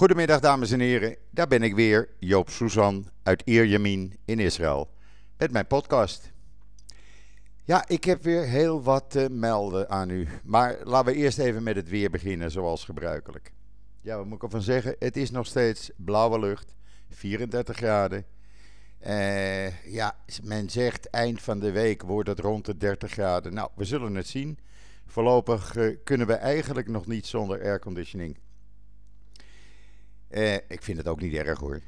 Goedemiddag dames en heren, daar ben ik weer, Joop Suzan uit Ierjemien in Israël, met mijn podcast. Ja, ik heb weer heel wat te melden aan u, maar laten we eerst even met het weer beginnen zoals gebruikelijk. Ja, wat moet ik ervan zeggen? Het is nog steeds blauwe lucht, 34 graden. Eh, ja, men zegt eind van de week wordt het rond de 30 graden. Nou, we zullen het zien. Voorlopig eh, kunnen we eigenlijk nog niet zonder airconditioning. Eh, ik vind het ook niet erg hoor.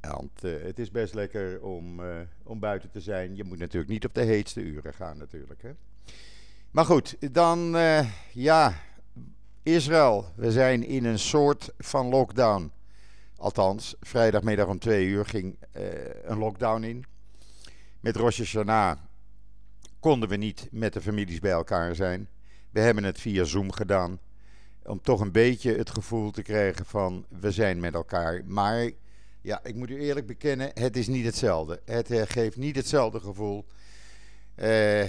Want eh, het is best lekker om, eh, om buiten te zijn. Je moet natuurlijk niet op de heetste uren gaan natuurlijk. Hè? Maar goed, dan ja, Israël. We zijn in een soort van lockdown. Althans, vrijdagmiddag om twee uur ging een lockdown in. Met Rosh Hashanah konden we niet met de families bij elkaar zijn. We hebben het via Zoom gedaan. Om toch een beetje het gevoel te krijgen van we zijn met elkaar. Maar ja, ik moet u eerlijk bekennen, het is niet hetzelfde. Het eh, geeft niet hetzelfde gevoel. Eh,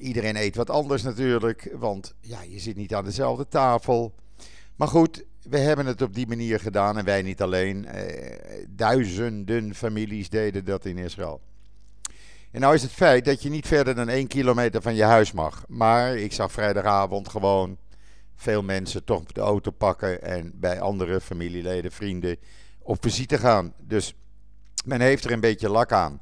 iedereen eet wat anders natuurlijk, want ja, je zit niet aan dezelfde tafel. Maar goed, we hebben het op die manier gedaan en wij niet alleen. Eh, duizenden families deden dat in Israël. En nou is het feit dat je niet verder dan één kilometer van je huis mag. Maar ik zag vrijdagavond gewoon veel mensen toch de auto pakken en bij andere familieleden, vrienden op visite gaan. Dus men heeft er een beetje lak aan.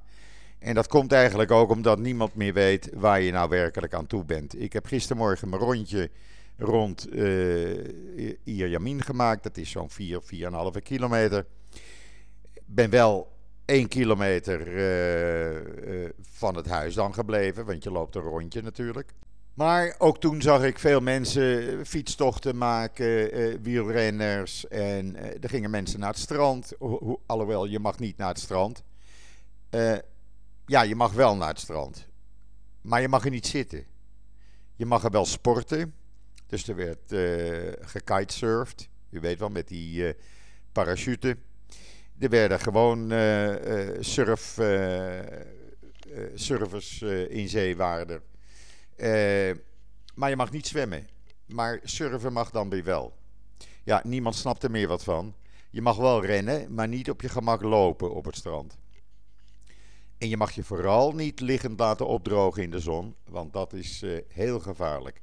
En dat komt eigenlijk ook omdat niemand meer weet waar je nou werkelijk aan toe bent. Ik heb gistermorgen mijn rondje rond uh, Ierjamin gemaakt. Dat is zo'n 4, 4,5 kilometer. Ben wel 1 kilometer uh, uh, van het huis dan gebleven, want je loopt een rondje natuurlijk. Maar ook toen zag ik veel mensen fietstochten maken, uh, wielrenners. En uh, er gingen mensen naar het strand. Ho alhoewel, je mag niet naar het strand. Uh, ja, je mag wel naar het strand. Maar je mag er niet zitten. Je mag er wel sporten. Dus er werd gekitesurfd. U weet wel, met die parachute. Er werden gewoon surf, surfers in zee waren. Uh, maar je mag niet zwemmen. Maar surfen mag dan weer wel. Ja, niemand snapt er meer wat van. Je mag wel rennen, maar niet op je gemak lopen op het strand. En je mag je vooral niet liggend laten opdrogen in de zon, want dat is uh, heel gevaarlijk.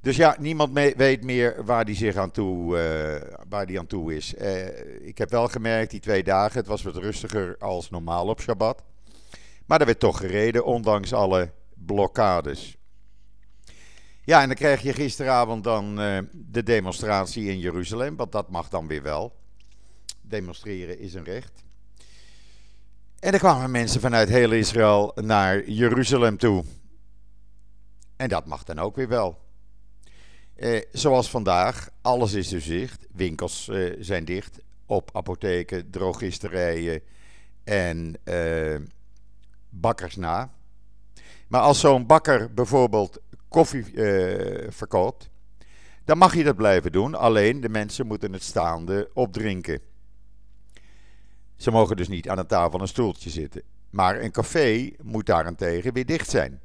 Dus ja, niemand weet meer waar die zich aan toe, uh, waar die aan toe is. ik heb wel gemerkt die twee dagen, het was wat rustiger als normaal op Shabbat. Maar er werd toch gereden, ondanks alle blokkades. Ja, en dan krijg je gisteravond dan uh, de demonstratie in Jeruzalem, want dat mag dan weer wel. Demonstreren is een recht. En er kwamen mensen vanuit heel Israël naar Jeruzalem toe. En dat mag dan ook weer wel. Eh, zoals vandaag, alles is dus dicht. Winkels eh, zijn dicht. Op apotheken, drogisterijen en eh, bakkers na. Maar als zo'n bakker bijvoorbeeld koffie uh, verkoopt, dan mag je dat blijven doen. Alleen de mensen moeten het staande opdrinken. Ze mogen dus niet aan een tafel een stoeltje zitten. Maar een café moet daarentegen weer dicht zijn.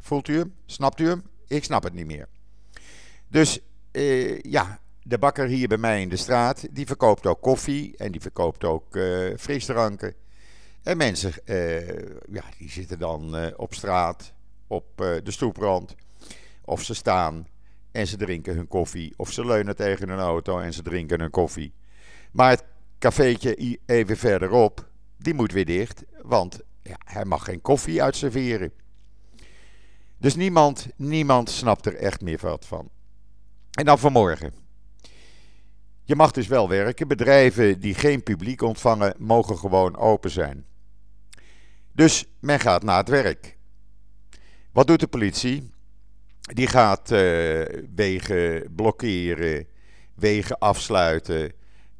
Voelt u hem? Snapt u hem? Ik snap het niet meer. Dus uh, ja, de bakker hier bij mij in de straat, die verkoopt ook koffie en die verkoopt ook uh, frisdranken. En mensen, uh, ja, die zitten dan uh, op straat, op uh, de stoeprand. Of ze staan en ze drinken hun koffie. Of ze leunen tegen hun auto en ze drinken hun koffie. Maar het cafeetje even verderop, die moet weer dicht. Want ja, hij mag geen koffie uitserveren. Dus niemand, niemand snapt er echt meer wat van. En dan vanmorgen. Je mag dus wel werken. Bedrijven die geen publiek ontvangen, mogen gewoon open zijn. Dus men gaat naar het werk. Wat doet de politie? Die gaat uh, wegen blokkeren, wegen afsluiten,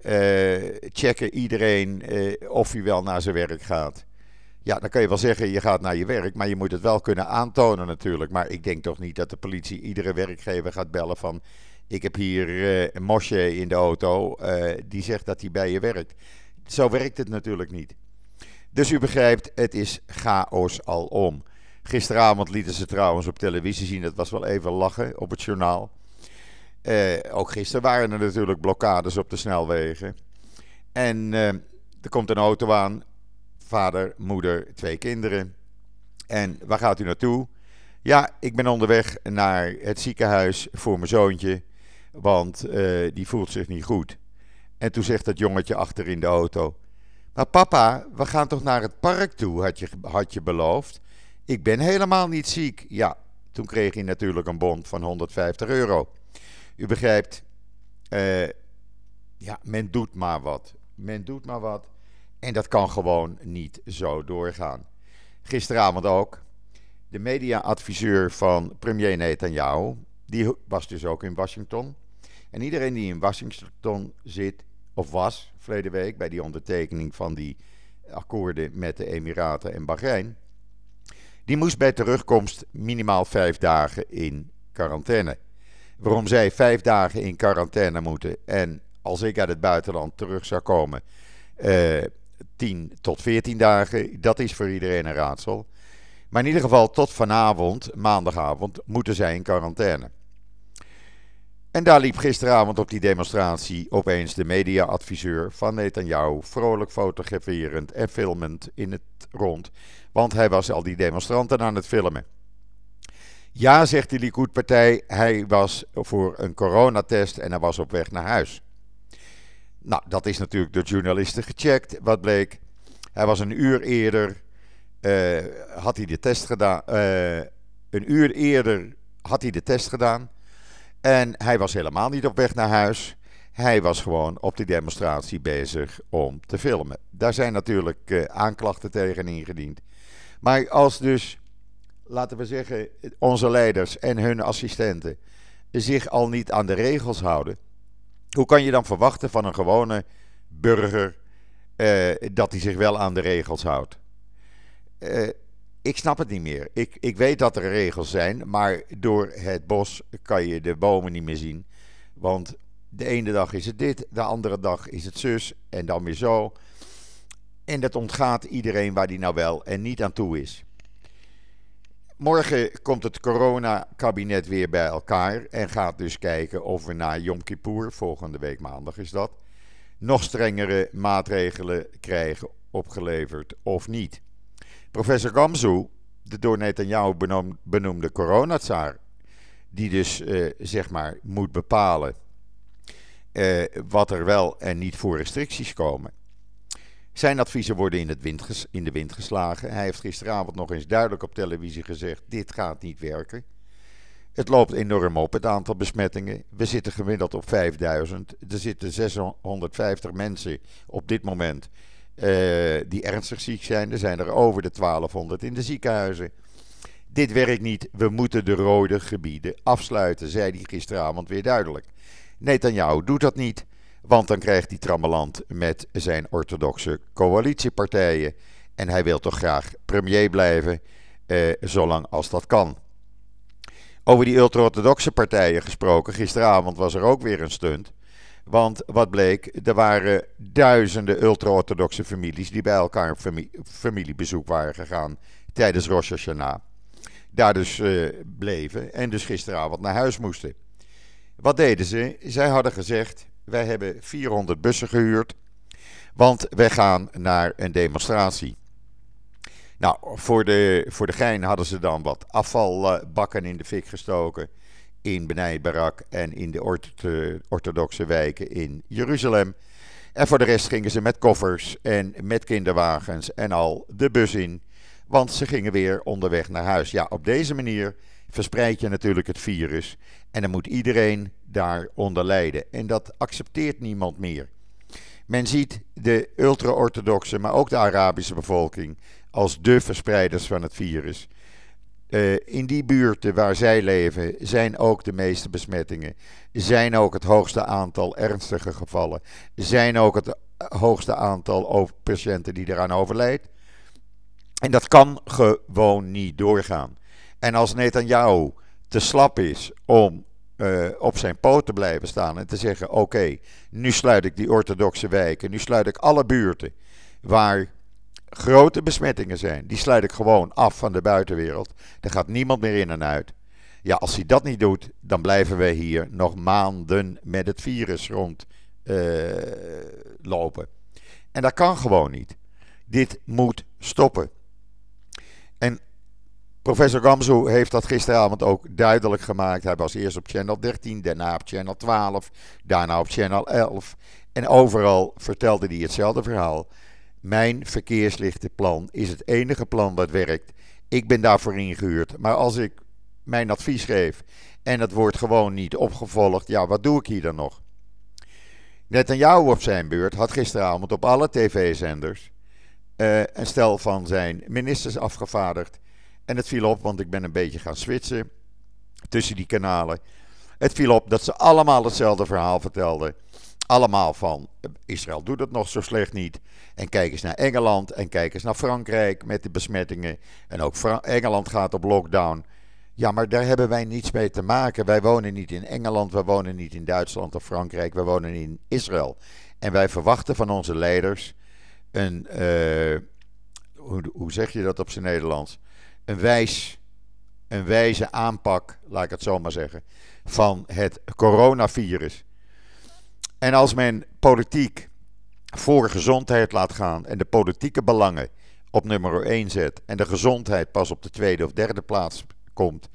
uh, checken iedereen uh, of hij wel naar zijn werk gaat. Ja, dan kan je wel zeggen, je gaat naar je werk, maar je moet het wel kunnen aantonen natuurlijk. Maar ik denk toch niet dat de politie iedere werkgever gaat bellen van... ik heb hier een mosje in de auto, die zegt dat hij bij je werkt. Zo werkt het natuurlijk niet. Dus u begrijpt, het is chaos alom. Gisteravond lieten ze trouwens op televisie zien, dat was wel even lachen op het journaal. Uh, ook gisteren waren er natuurlijk blokkades op de snelwegen. En uh, er komt een auto aan. Vader, moeder, twee kinderen. En waar gaat u naartoe? Ja, ik ben onderweg naar het ziekenhuis voor mijn zoontje. Want uh, die voelt zich niet goed. En toen zegt dat jongetje achter in de auto. Maar papa, we gaan toch naar het park toe, had je, had je beloofd. Ik ben helemaal niet ziek. Ja, toen kreeg hij natuurlijk een bon van 150 euro. U begrijpt, uh, ja, men doet maar wat. Men doet maar wat. En dat kan gewoon niet zo doorgaan. Gisteravond ook. De mediaadviseur van premier Netanyahu, die was dus ook in Washington. En iedereen die in Washington zit, of was, verleden week bij die ondertekening van die akkoorden met de Emiraten en Bahrein, die moest bij terugkomst minimaal vijf dagen in quarantaine. Waarom zij vijf dagen in quarantaine moeten en als ik uit het buitenland terug zou komen, uh, 10 tot 14 dagen, dat is voor iedereen een raadsel. Maar in ieder geval tot vanavond, maandagavond, moeten zij in quarantaine. En daar liep gisteravond op die demonstratie opeens de mediaadviseur van Netanyahu vrolijk fotograferend en filmend in het rond. Want hij was al die demonstranten aan het filmen. Ja, zegt de Likud-partij, hij was voor een coronatest en hij was op weg naar huis. Nou, dat is natuurlijk door journalisten gecheckt. Wat bleek? Hij was een uur eerder, uh, had hij de test gedaan. Uh, een uur eerder had hij de test gedaan. En hij was helemaal niet op weg naar huis. Hij was gewoon op die demonstratie bezig om te filmen. Daar zijn natuurlijk uh, aanklachten tegen ingediend. Maar als dus, laten we zeggen, onze leiders en hun assistenten zich al niet aan de regels houden, hoe kan je dan verwachten van een gewone burger uh, dat hij zich wel aan de regels houdt? Uh, ik snap het niet meer. Ik, ik weet dat er regels zijn, maar door het bos kan je de bomen niet meer zien. Want de ene dag is het dit, de andere dag is het zus en dan weer zo. En dat ontgaat iedereen waar die nou wel en niet aan toe is. Morgen komt het coronakabinet weer bij elkaar en gaat dus kijken of we na Yom Kippur, volgende week maandag is dat, nog strengere maatregelen krijgen opgeleverd of niet. Professor Gamzu, de door Netanyahu benoemde coronatsaar, die dus uh, zeg maar moet bepalen uh, wat er wel en niet voor restricties komen. Zijn adviezen worden in, wind in de wind geslagen. Hij heeft gisteravond nog eens duidelijk op televisie gezegd: dit gaat niet werken. Het loopt enorm op, het aantal besmettingen. We zitten gemiddeld op 5000. Er zitten 650 mensen op dit moment die ernstig ziek zijn. Er zijn er over de 1200 in de ziekenhuizen. Dit werkt niet. We moeten de rode gebieden afsluiten, zei hij gisteravond weer duidelijk. Netanyahu doet dat niet, want dan krijgt hij trammeland met zijn orthodoxe coalitiepartijen. En hij wil toch graag premier blijven, eh, zolang als dat kan. Over die ultra-orthodoxe partijen gesproken, gisteravond was er ook weer een stunt. Want wat bleek, er waren duizenden ultra-orthodoxe families die bij elkaar familie, familiebezoek waren gegaan tijdens Rosh Hashanah. Daar dus uh, bleven en dus gisteravond naar huis moesten. Wat deden ze? Zij hadden gezegd: wij hebben 400 bussen gehuurd, want wij gaan naar een demonstratie. Nou, voor de, voor de gein hadden ze dan wat afvalbakken in de fik gestoken in Benai Barak en in de orthodoxe wijken in Jeruzalem. En voor de rest gingen ze met koffers en met kinderwagens en al de bus in. Want ze gingen weer onderweg naar huis. Ja, op deze manier verspreid je natuurlijk het virus. En dan moet iedereen daaronder lijden. En dat accepteert niemand meer. Men ziet de ultra-orthodoxe, maar ook de Arabische bevolking als de verspreiders van het virus. Uh, in die buurten waar zij leven zijn ook de meeste besmettingen. Zijn ook het hoogste aantal ernstige gevallen. Zijn ook het hoogste aantal patiënten die eraan overlijdt. En dat kan gewoon niet doorgaan. En als Netanyahu te slap is om uh, op zijn poot te blijven staan en te zeggen: Oké, nu sluit ik die orthodoxe wijken, nu sluit ik alle buurten waar grote besmettingen zijn, die sluit ik gewoon af van de buitenwereld. Er gaat niemand meer in en uit. Ja, als hij dat niet doet, dan blijven we hier nog maanden met het virus rondlopen. Uh, En dat kan gewoon niet. Dit moet stoppen. En professor Gamzu heeft dat gisteravond ook duidelijk gemaakt. Hij was eerst op channel 13, daarna op channel 12, daarna op channel 11. En overal vertelde hij hetzelfde verhaal. Mijn verkeerslichtenplan is het enige plan dat werkt. Ik ben daarvoor ingehuurd. Maar als ik mijn advies geef en het wordt gewoon niet opgevolgd, ja, wat doe ik hier dan nog? Netanyahu op zijn beurt had gisteravond op alle tv-zenders uh, een stel van zijn ministers afgevaardigd. En het viel op, want ik ben een beetje gaan switchen tussen die kanalen. Het viel op dat ze allemaal hetzelfde verhaal vertelden. Allemaal van Israël doet het nog zo slecht niet. En kijk eens naar Engeland en kijk eens naar Frankrijk met de besmettingen. En ook Engeland gaat op lockdown. Ja, maar daar hebben wij niets mee te maken. Wij wonen niet in Engeland, we wonen niet in Duitsland of Frankrijk, we wonen in Israël. En wij verwachten van onze leiders een, hoe, hoe zeg je dat op zijn Nederlands? Een wijs, een wijze aanpak, laat ik het zo maar zeggen, van het coronavirus. En als men politiek voor gezondheid laat gaan en de politieke belangen op nummer 1 zet en de gezondheid pas op de tweede of derde plaats komt,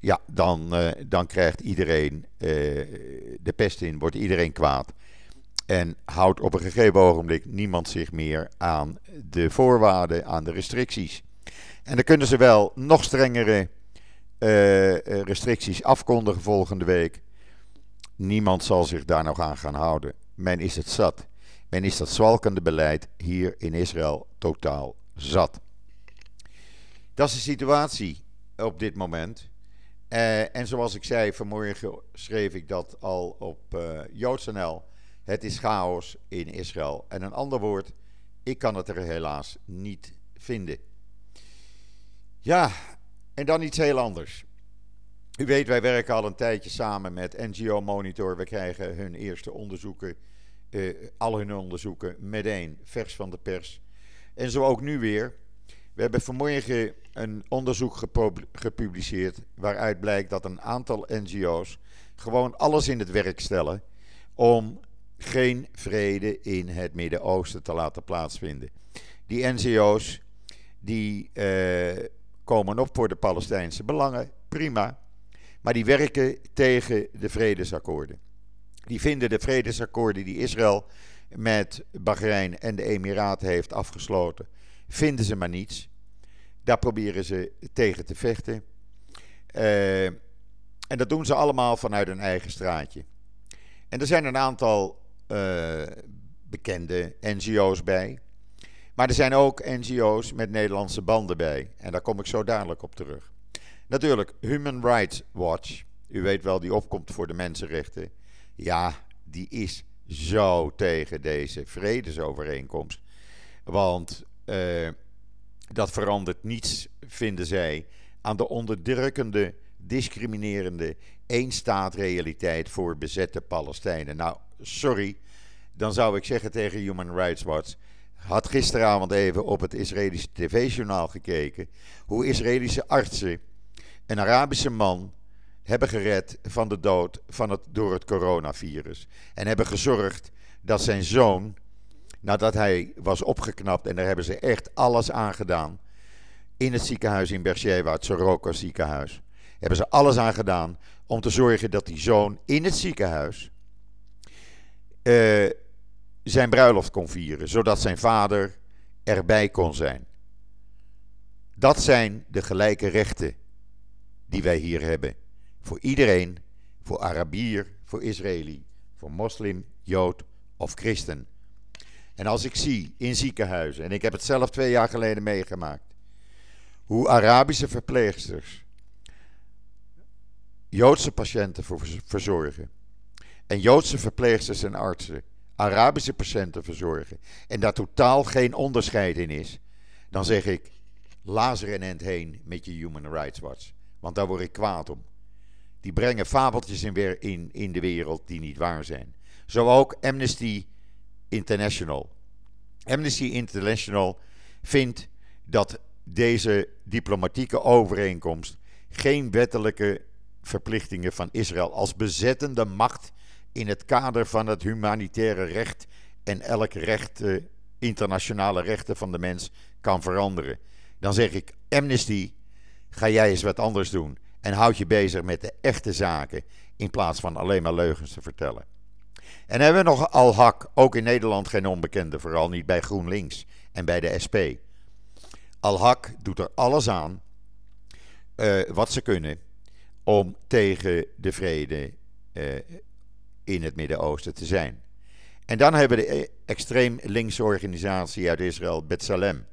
ja, dan, uh, dan krijgt iedereen uh, de pest in, wordt iedereen kwaad. En houdt op een gegeven ogenblik niemand zich meer aan de voorwaarden, aan de restricties. En dan kunnen ze wel nog strengere uh, restricties afkondigen volgende week. Niemand zal zich daar nog aan gaan houden. Men is het zat. Men is dat zwalkende beleid hier in Israël totaal zat. Dat is de situatie op dit moment. Uh, en zoals ik zei, vanmorgen schreef ik dat al op uh, JoodsNL. Het is chaos in Israël. En een ander woord, ik kan het er helaas niet vinden. Ja, en dan iets heel anders. U weet, wij werken al een tijdje samen met NGO Monitor. We krijgen hun eerste onderzoeken, uh, al hun onderzoeken, meteen vers van de pers. En zo ook nu weer. We hebben vanmorgen een onderzoek gepubliceerd waaruit blijkt dat een aantal NGO's gewoon alles in het werk stellen om geen vrede in het Midden-Oosten te laten plaatsvinden. Die NGO's die uh, komen op voor de Palestijnse belangen, prima. Maar die werken tegen de vredesakkoorden. Die vinden de vredesakkoorden die Israël met Bahrein en de Emiraten heeft afgesloten, vinden ze maar niets. Daar proberen ze tegen te vechten. Uh, en dat doen ze allemaal vanuit hun eigen straatje. En er zijn een aantal uh, bekende NGO's bij. Maar er zijn ook NGO's met Nederlandse banden bij. En daar kom ik zo dadelijk op terug. Natuurlijk, Human Rights Watch. U weet wel, die opkomt voor de mensenrechten. Ja, die is zo tegen deze vredesovereenkomst. Want uh, dat verandert niets, vinden zij, aan de onderdrukkende, discriminerende eenstaatrealiteit voor bezette Palestijnen. Nou, sorry, dan zou ik zeggen tegen Human Rights Watch had gisteravond even op het Israëlische tv-journaal gekeken. Hoe Israëlische artsen een Arabische man hebben gered van de dood van het, door het coronavirus. En hebben gezorgd dat zijn zoon, nadat hij was opgeknapt, en daar hebben ze echt alles aan gedaan. In het ziekenhuis in Beersheba, het Soroka ziekenhuis. Hebben ze alles aan gedaan om te zorgen dat die zoon in het ziekenhuis uh, zijn bruiloft kon vieren, zodat zijn vader erbij kon zijn. Dat zijn de gelijke rechten die wij hier hebben. Voor iedereen, voor Arabier, voor Israëli, voor moslim, jood of christen. En als ik zie in ziekenhuizen, en ik heb het zelf twee jaar geleden meegemaakt, hoe Arabische verpleegsters Joodse patiënten verzorgen en Joodse verpleegsters en artsen Arabische patiënten verzorgen en daar totaal geen onderscheid in is, dan zeg ik, lazer en end heen met je Human Rights Watch. Want daar word ik kwaad om. Die brengen fabeltjes in, in, in de wereld die niet waar zijn. Zo ook Amnesty International. Amnesty International vindt dat deze diplomatieke overeenkomst geen wettelijke verplichtingen van Israël als bezettende macht in het kader van het humanitaire recht en elk recht uh, internationale rechten van de mens kan veranderen. Dan zeg ik: Amnesty, ga jij eens wat anders doen. En houd je bezig met de echte zaken. In plaats van alleen maar leugens te vertellen. En hebben we nog Al-Haq, ook in Nederland geen onbekende, vooral niet bij GroenLinks en bij de SP. Al-Haq doet er alles aan uh, wat ze kunnen om tegen de vrede uh, in het Midden-Oosten te zijn. En dan hebben we de extreem linkse organisatie uit Israël, Betsalem.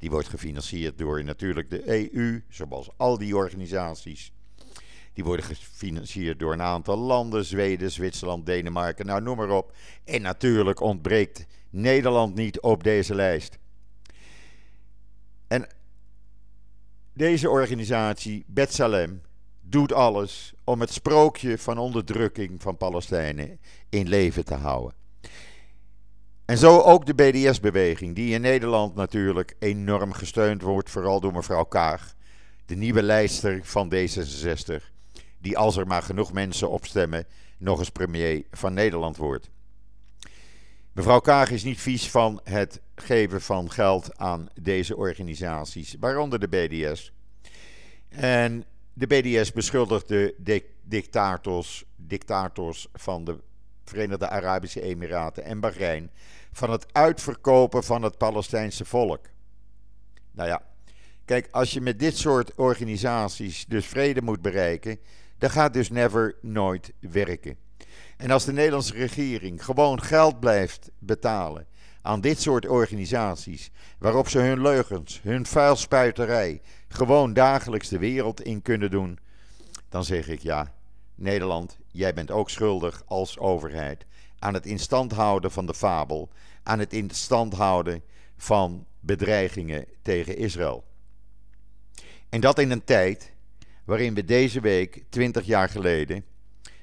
Die wordt gefinancierd door natuurlijk de EU, zoals al die organisaties. Die worden gefinancierd door een aantal landen: Zweden, Zwitserland, Denemarken, nou noem maar op. En natuurlijk ontbreekt Nederland niet op deze lijst. En deze organisatie, Betsalem, doet alles om het sprookje van onderdrukking van Palestijnen in leven te houden. En zo ook de BDS-beweging, die in Nederland natuurlijk enorm gesteund wordt, vooral door mevrouw Kaag, de nieuwe lijster van D66, die als er maar genoeg mensen opstemmen, nog eens premier van Nederland wordt. Mevrouw Kaag is niet vies van het geven van geld aan deze organisaties, waaronder de BDS. En de BDS beschuldigt de dictators, dictators van de Verenigde Arabische Emiraten en Bahrein van het uitverkopen van het Palestijnse volk. Nou ja, kijk, als je met dit soort organisaties dus vrede moet bereiken, dan gaat dus never nooit werken. En als de Nederlandse regering gewoon geld blijft betalen aan dit soort organisaties, waarop ze hun leugens, hun vuilspuiterij gewoon dagelijks de wereld in kunnen doen, dan zeg ik ja, Nederland, jij bent ook schuldig als overheid aan het instand houden van de fabel, aan het instand houden van bedreigingen tegen Israël. En dat in een tijd waarin we deze week, 20 jaar geleden,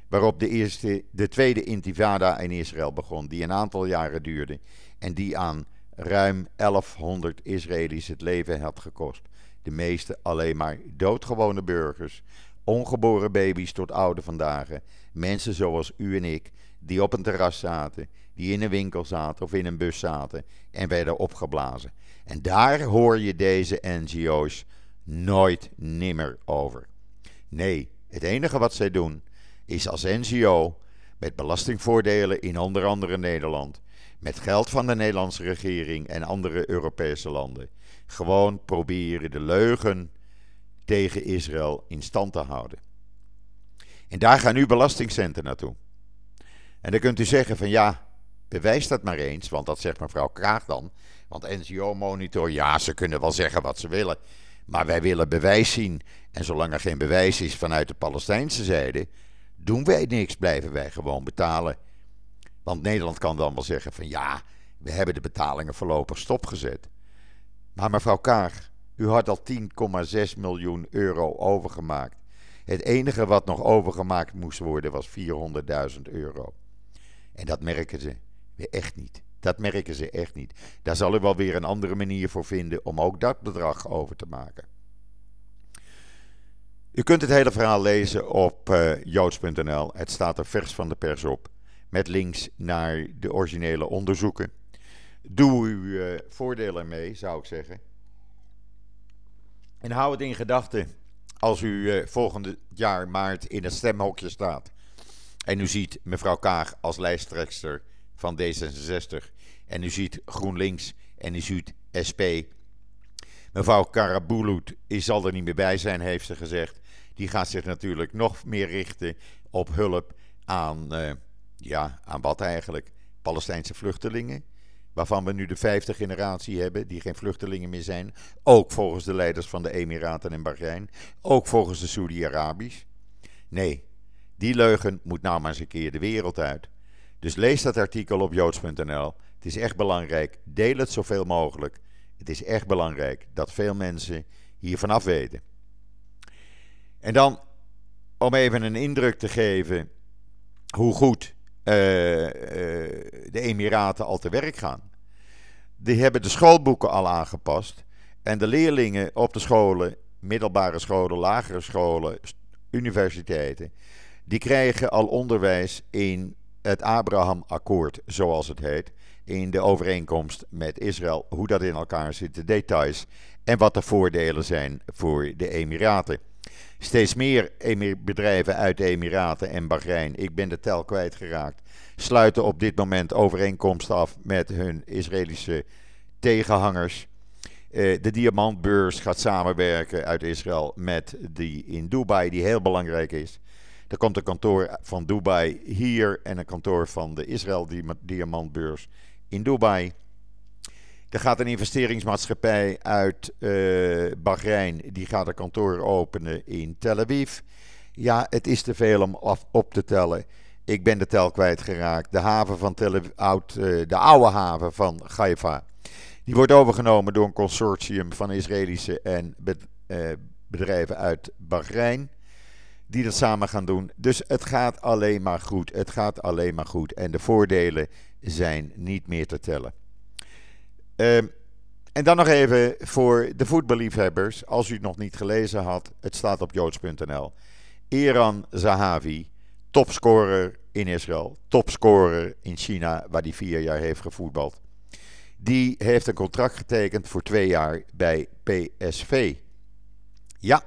waarop de, eerste, de tweede intifada in Israël begon, die een aantal jaren duurde en die aan ruim 1100 Israëli's het leven had gekost. De meeste alleen maar doodgewone burgers, ongeboren baby's tot oude vandaag, mensen zoals u en ik, die op een terras zaten, die in een winkel zaten of in een bus zaten en werden opgeblazen. En daar hoor je deze NGO's nooit nimmer over. Nee, het enige wat zij doen is als NGO met belastingvoordelen in onder andere Nederland, met geld van de Nederlandse regering en andere Europese landen, gewoon proberen de leugen tegen Israël in stand te houden. En daar gaan nu belastingcenten naartoe. En dan kunt u zeggen van ja, bewijs dat maar eens, want dat zegt mevrouw Kraag dan. Want NGO Monitor, ja, ze kunnen wel zeggen wat ze willen. Maar wij willen bewijs zien. En zolang er geen bewijs is vanuit de Palestijnse zijde, doen wij niks, blijven wij gewoon betalen. Want Nederland kan dan wel zeggen van ja, we hebben de betalingen voorlopig stopgezet. Maar mevrouw Kaag, u had al 10,6 miljoen euro overgemaakt. Het enige wat nog overgemaakt moest worden was 400.000 euro. En dat merken ze echt niet. Dat merken ze echt niet. Daar zal u wel weer een andere manier voor vinden om ook dat bedrag over te maken. U kunt het hele verhaal lezen op uh, joods.nl. Het staat er vers van de pers op. Met links naar de originele onderzoeken. Doe uw uh, voordelen mee, zou ik zeggen. En hou het in gedachten als u uh, volgend jaar maart in het stemhokje staat. En u ziet mevrouw Kaag als lijsttrekster van D66. En u ziet GroenLinks en u ziet SP. Mevrouw Karabulut zal er niet meer bij zijn, heeft ze gezegd. Die gaat zich natuurlijk nog meer richten op hulp aan, uh, ja, aan wat eigenlijk? Palestijnse vluchtelingen. Waarvan we nu de vijfde generatie hebben, die geen vluchtelingen meer zijn. Ook volgens de leiders van de Emiraten en Bahrein. Ook volgens de Saudi-Arabisch. Nee, die leugen moet nou maar eens een keer de wereld uit. Dus lees dat artikel op joods.nl. Het is echt belangrijk. Deel het zoveel mogelijk. Het is echt belangrijk dat veel mensen hier vanaf weten. En dan, om even een indruk te geven hoe goed uh, uh, de Emiraten al te werk gaan. Die hebben de schoolboeken al aangepast. En de leerlingen op de scholen, middelbare scholen, lagere scholen, universiteiten, die krijgen al onderwijs in het Abraham-akkoord, zoals het heet, in de overeenkomst met Israël, hoe dat in elkaar zit, de details en wat de voordelen zijn voor de Emiraten. Steeds meer bedrijven uit de Emiraten en Bahrein, ik ben de tel kwijtgeraakt, sluiten op dit moment overeenkomsten af met hun Israëlische tegenhangers. Eh, de diamantbeurs gaat samenwerken uit Israël met die in Dubai, die heel belangrijk is. Er komt een kantoor van Dubai hier en een kantoor van de Israël Diamantbeurs in Dubai. Er gaat een investeringsmaatschappij uit uh, Bahrein, die gaat een kantoor openen in Tel Aviv. Ja, het is te veel om op te tellen. Ik ben de tel kwijtgeraakt. De haven van Tel oud, uh, de oude haven van Haifa, die wordt overgenomen door een consortium van Israëlische en uh, bedrijven uit Bahrein die dat samen gaan doen. Dus het gaat alleen maar goed. Het gaat alleen maar goed. En de voordelen zijn niet meer te tellen. Ehm, en dan nog even voor de voetballiefhebbers. Als u het nog niet gelezen had, het staat op joods.nl. Iran Zahavi, topscorer in Israël, topscorer in China, waar hij vier jaar heeft gevoetbald. Die heeft een contract getekend voor twee jaar bij PSV. Ja,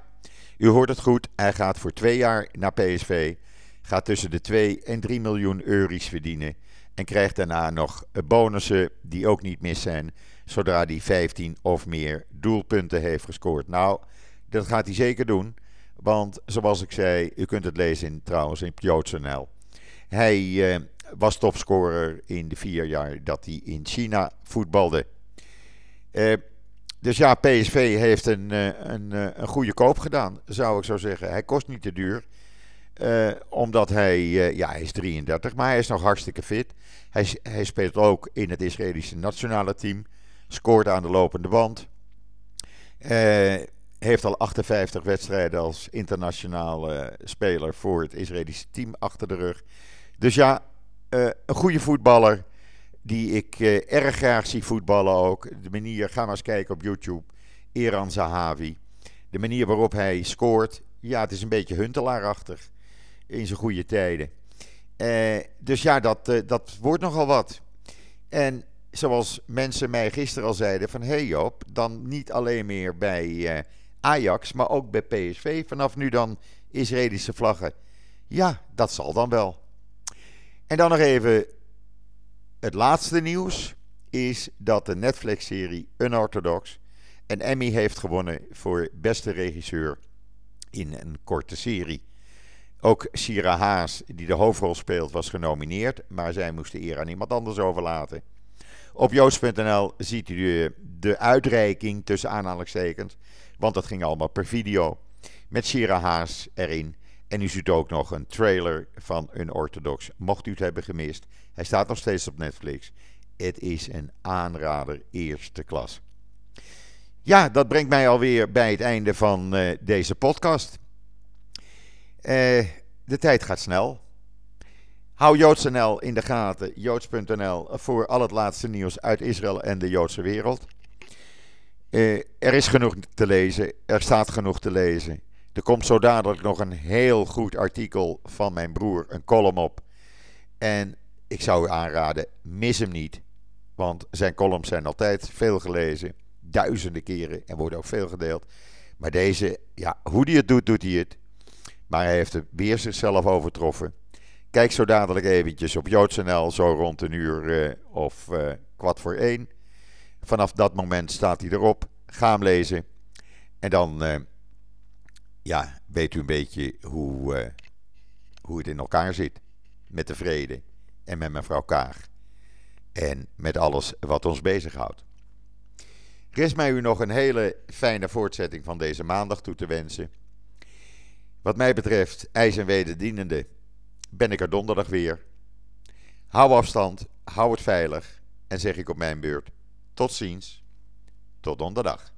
u hoort het goed, hij gaat voor twee jaar naar PSV. Gaat tussen de 2 en 3 miljoen euro's verdienen. En krijgt daarna nog bonussen die ook niet mis zijn. Zodra hij 15 of meer doelpunten heeft gescoord. Nou, dat gaat hij zeker doen. Want zoals ik zei, u kunt het lezen in, trouwens in JoodsNL. Hij eh, was topscorer in de vier jaar dat hij in China voetbalde. Eh, dus ja, PSV heeft een, eh, een, eh, een goede koop gedaan, zou ik zo zeggen. Hij kost niet te duur. Uh, omdat hij, ja, hij is 33, maar hij is nog hartstikke fit. Hij, hij speelt ook in het Israëlische nationale team. Scoort aan de lopende band. Heeft al 58 wedstrijden als internationale speler voor het Israëlische team achter de rug. Dus ja, een goede voetballer die ik eh, erg graag zie voetballen ook. De manier, ga maar eens kijken op YouTube, Eran Zahavi. De manier waarop hij scoort, ja, het is een beetje huntelaarachtig in zijn goede tijden. Eh, dus ja, dat, uh, dat wordt nogal wat. En zoals mensen mij gisteren al zeiden: van hé hey Joop, dan niet alleen meer bij Ajax, maar ook bij PSV. Vanaf nu dan Israëlische vlaggen. Ja, dat zal dan wel. En dan nog even het laatste nieuws is dat de Netflix-serie Unorthodox een Emmy heeft gewonnen voor beste regisseur in een korte serie. Ook Shira Haas, die de hoofdrol speelt, was genomineerd, maar zij moest eer aan iemand anders overlaten. Op joost.nl ziet u de, uitreiking tussen aanhalingstekens, want dat ging allemaal per video. Met Shira Haas erin. En u ziet ook nog een trailer van Unorthodox. Mocht u het hebben gemist, hij staat nog steeds op Netflix. Het is een aanrader eerste klas. Ja, dat brengt mij alweer bij het einde van uh, deze podcast. Uh, de tijd gaat snel. Hou JoodsNL in de gaten, joods.nl, voor al het laatste nieuws uit Israël en de Joodse wereld. Uh, er is genoeg te lezen, er staat genoeg te lezen. Er komt zo dadelijk nog een heel goed artikel van mijn broer, een column op. En ik zou u aanraden, mis hem niet. Want zijn columns zijn altijd veel gelezen. Duizenden keren en worden ook veel gedeeld. Maar deze, ja, hoe hij het doet, doet hij het. Maar hij heeft er weer zichzelf overtroffen. Kijk zo dadelijk eventjes op JoodsNL, zo rond een uur uh, of uh, kwart voor één. Vanaf dat moment staat hij erop. Ga hem lezen. En dan uh, ja, weet u een beetje hoe, hoe het in elkaar zit. Met de vrede en met mevrouw Kaag. En met alles wat ons bezighoudt. Rest mij u nog een hele fijne voortzetting van deze maandag toe te wensen. Wat mij betreft, ijs en wederdienende, ben ik er donderdag weer. Hou afstand, hou het veilig en zeg ik op mijn beurt tot ziens, tot donderdag.